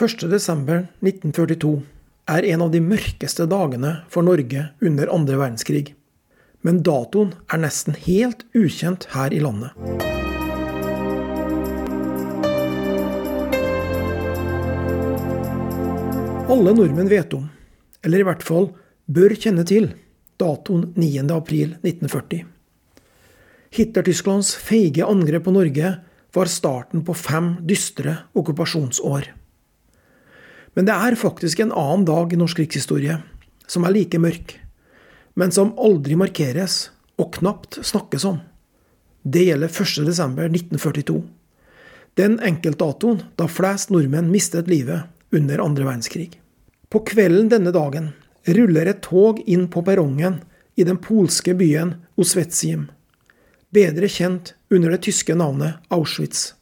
1.12.1942 er en av de mørkeste dagene for Norge under andre verdenskrig. Men datoen er nesten helt ukjent her i landet. Alle nordmenn vet om, eller i hvert fall bør kjenne til, datoen 9.4.1940. Hitler-Tysklands feige angrep på Norge var starten på fem dystre okkupasjonsår. Men det er faktisk en annen dag i norsk krigshistorie som er like mørk, men som aldri markeres og knapt snakkes om. Det gjelder 1.12.1942. Den enkeltdatoen da flest nordmenn mistet livet under andre verdenskrig. På kvelden denne dagen ruller et tog inn på perrongen i den polske byen Oswetsjim, bedre kjent under det tyske navnet Auschwitz.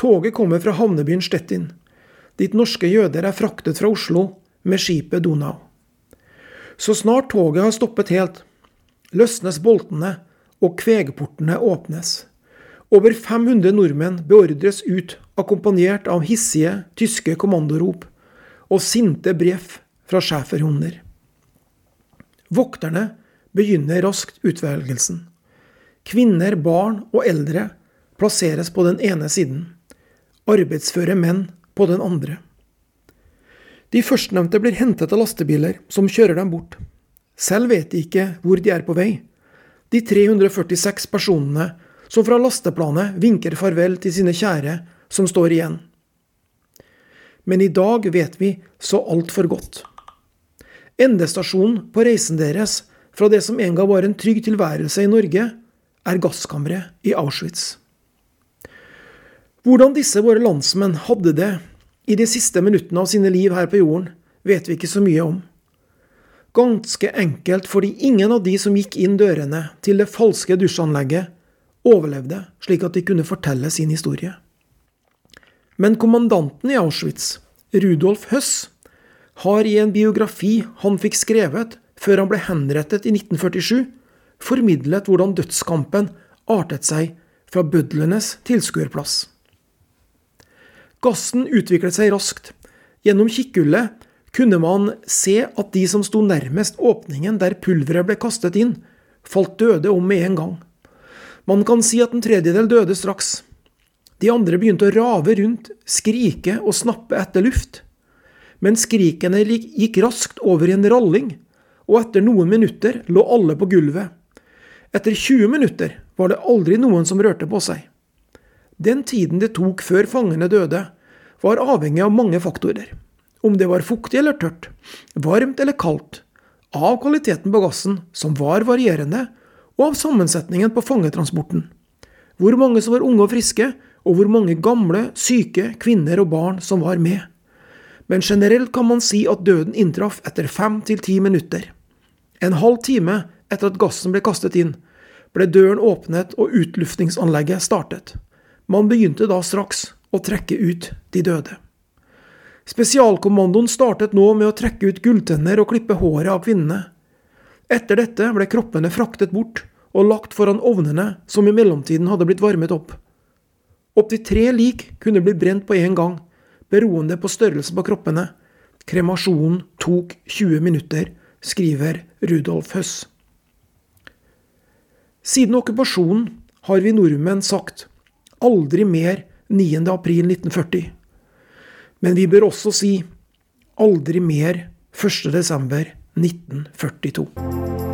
Toget kommer fra havnebyen Stettin, dit norske jøder er fraktet fra Oslo med skipet Donau. Så snart toget har stoppet helt, løsnes boltene og kvegportene åpnes. Over 500 nordmenn beordres ut, akkompagnert av hissige tyske kommandorop og sinte brev fra schæferhunder. Vokterne begynner raskt utvelgelsen. Kvinner, barn og eldre plasseres på den ene siden. Arbeidsføre menn på den andre. De førstnevnte blir hentet av lastebiler som kjører dem bort. Selv vet de ikke hvor de er på vei. De 346 personene som fra lasteplanet vinker farvel til sine kjære som står igjen. Men i dag vet vi så altfor godt. Endestasjonen på reisen deres fra det som en gang var en trygg tilværelse i Norge, er gasskammeret i Auschwitz. Hvordan disse våre landsmenn hadde det i de siste minuttene av sine liv her på jorden, vet vi ikke så mye om. Ganske enkelt fordi ingen av de som gikk inn dørene til det falske dusjanlegget, overlevde slik at de kunne fortelle sin historie. Men kommandanten i Auschwitz, Rudolf Høss, har i en biografi han fikk skrevet før han ble henrettet i 1947, formidlet hvordan dødskampen artet seg fra bødlenes tilskuerplass. Gassen utviklet seg raskt. Gjennom kikkhullet kunne man se at de som sto nærmest åpningen der pulveret ble kastet inn, falt døde om med en gang. Man kan si at en tredjedel døde straks. De andre begynte å rave rundt, skrike og snappe etter luft. Men skrikene gikk raskt over i en ralling, og etter noen minutter lå alle på gulvet. Etter 20 minutter var det aldri noen som rørte på seg. Den tiden det tok før fangene døde, var avhengig av mange faktorer. Om det var fuktig eller tørt, varmt eller kaldt, av kvaliteten på gassen, som var varierende, og av sammensetningen på fangetransporten. Hvor mange som var unge og friske, og hvor mange gamle, syke, kvinner og barn som var med. Men generelt kan man si at døden inntraff etter fem til ti minutter. En halv time etter at gassen ble kastet inn, ble døren åpnet og utluftingsanlegget startet. Man begynte da straks å trekke ut de døde. Spesialkommandoen startet nå med å trekke ut gulltenner og klippe håret av kvinnene. Etter dette ble kroppene fraktet bort og lagt foran ovnene som i mellomtiden hadde blitt varmet opp. Opptil tre lik kunne bli brent på én gang, beroende på størrelsen på kroppene. Kremasjonen tok 20 minutter, skriver Rudolf Høss. Siden okkupasjonen har vi nordmenn sagt aldri mer 9. april 1940. Men vi bør også si aldri mer 1. desember 1942.